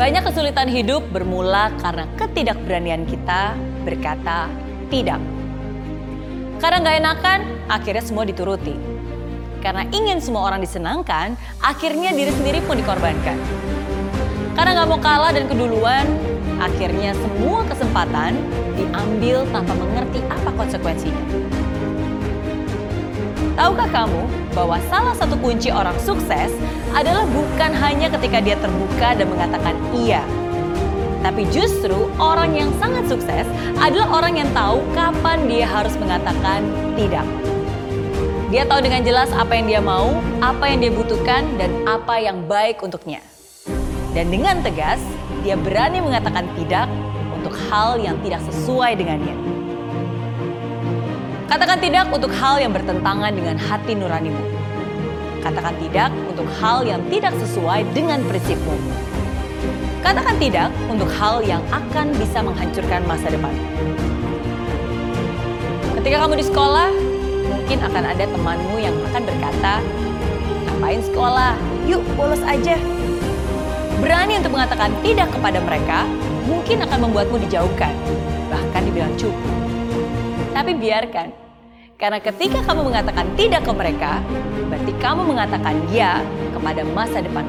Banyak kesulitan hidup bermula karena ketidakberanian kita berkata tidak. Karena nggak enakan, akhirnya semua dituruti. Karena ingin semua orang disenangkan, akhirnya diri sendiri pun dikorbankan. Karena nggak mau kalah dan keduluan, akhirnya semua kesempatan diambil tanpa mengerti apa konsekuensinya. Tahukah kamu bahwa salah satu kunci orang sukses adalah bukan hanya ketika dia terbuka dan mengatakan iya. Tapi justru orang yang sangat sukses adalah orang yang tahu kapan dia harus mengatakan tidak. Dia tahu dengan jelas apa yang dia mau, apa yang dia butuhkan, dan apa yang baik untuknya. Dan dengan tegas, dia berani mengatakan tidak untuk hal yang tidak sesuai dengannya. Katakan tidak untuk hal yang bertentangan dengan hati nuranimu. Katakan tidak untuk hal yang tidak sesuai dengan prinsipmu. Katakan tidak untuk hal yang akan bisa menghancurkan masa depan. Ketika kamu di sekolah, mungkin akan ada temanmu yang akan berkata, "Ngapain sekolah? Yuk, bolos aja." Berani untuk mengatakan tidak kepada mereka mungkin akan membuatmu dijauhkan, bahkan dibilang cukup. Tapi biarkan, karena ketika kamu mengatakan tidak ke mereka, berarti kamu mengatakan ya kepada masa depan.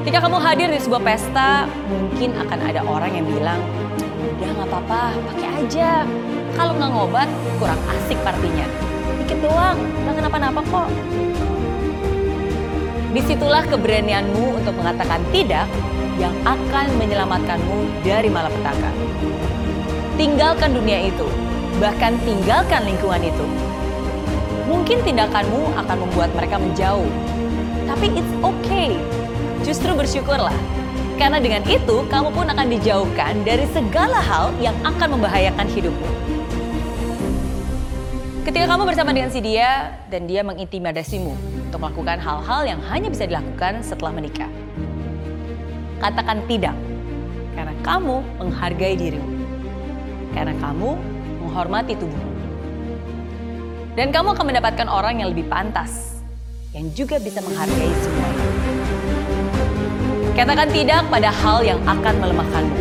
Ketika kamu hadir di sebuah pesta, mungkin akan ada orang yang bilang, udah nggak apa-apa, pakai aja. Kalau nggak ngobat, kurang asik partinya. Dikit doang, nggak kenapa-napa kok. Di situlah keberanianmu untuk mengatakan tidak yang akan menyelamatkanmu dari malapetaka. Tinggalkan dunia itu, bahkan tinggalkan lingkungan itu. Mungkin tindakanmu akan membuat mereka menjauh, tapi it's okay. Justru bersyukurlah, karena dengan itu kamu pun akan dijauhkan dari segala hal yang akan membahayakan hidupmu. Ketika kamu bersama dengan si dia dan dia mengintimidasimu untuk melakukan hal-hal yang hanya bisa dilakukan setelah menikah. Katakan tidak, karena kamu menghargai dirimu. Karena kamu menghormati tubuhmu. Dan kamu akan mendapatkan orang yang lebih pantas, yang juga bisa menghargai semuanya. Katakan tidak pada hal yang akan melemahkanmu.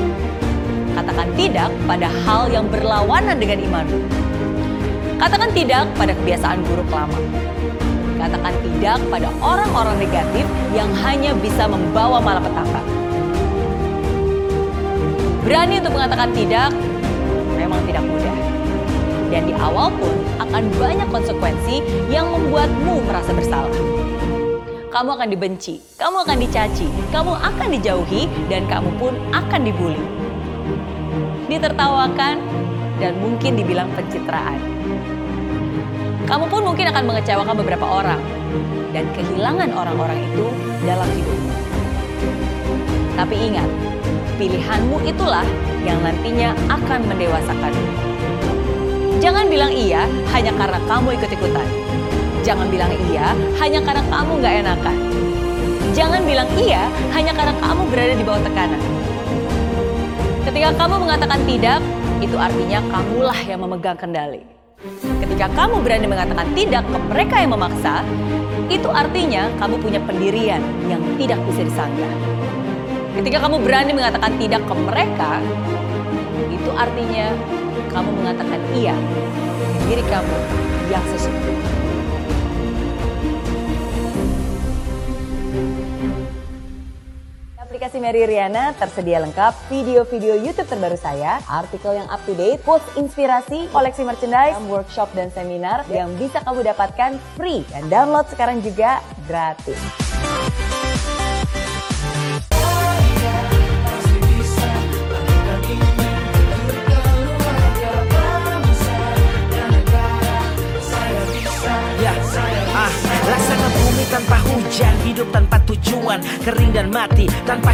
Katakan tidak pada hal yang berlawanan dengan imanmu. Katakan tidak pada kebiasaan buruk lama. Katakan tidak pada orang-orang negatif yang hanya bisa membawa malapetaka. Berani untuk mengatakan tidak memang tidak mudah. Dan di awal pun akan banyak konsekuensi yang membuatmu merasa bersalah. Kamu akan dibenci, kamu akan dicaci, kamu akan dijauhi, dan kamu pun akan dibully. Ditertawakan, dan mungkin dibilang pencitraan. Kamu pun mungkin akan mengecewakan beberapa orang, dan kehilangan orang-orang itu dalam hidupmu. Tapi ingat, pilihanmu itulah yang nantinya akan mendewasakanmu. Jangan bilang iya hanya karena kamu ikut-ikutan. Jangan bilang iya hanya karena kamu nggak enakan. Jangan bilang iya hanya karena kamu berada di bawah tekanan. Ketika kamu mengatakan tidak, itu artinya kamulah yang memegang kendali. Ketika kamu berani mengatakan tidak ke mereka yang memaksa, itu artinya kamu punya pendirian yang tidak bisa disanggah. Ketika kamu berani mengatakan tidak ke mereka, itu artinya kamu mengatakan iya diri kamu yang sesungguhnya. Aplikasi Mary Riana tersedia lengkap video-video YouTube terbaru saya, artikel yang up to date, post inspirasi, koleksi merchandise, workshop dan seminar yang bisa kamu dapatkan free dan download sekarang juga gratis. Ya, ah, laksana bumi tanpa hujan, hidup tanpa tujuan, kering dan mati tanpa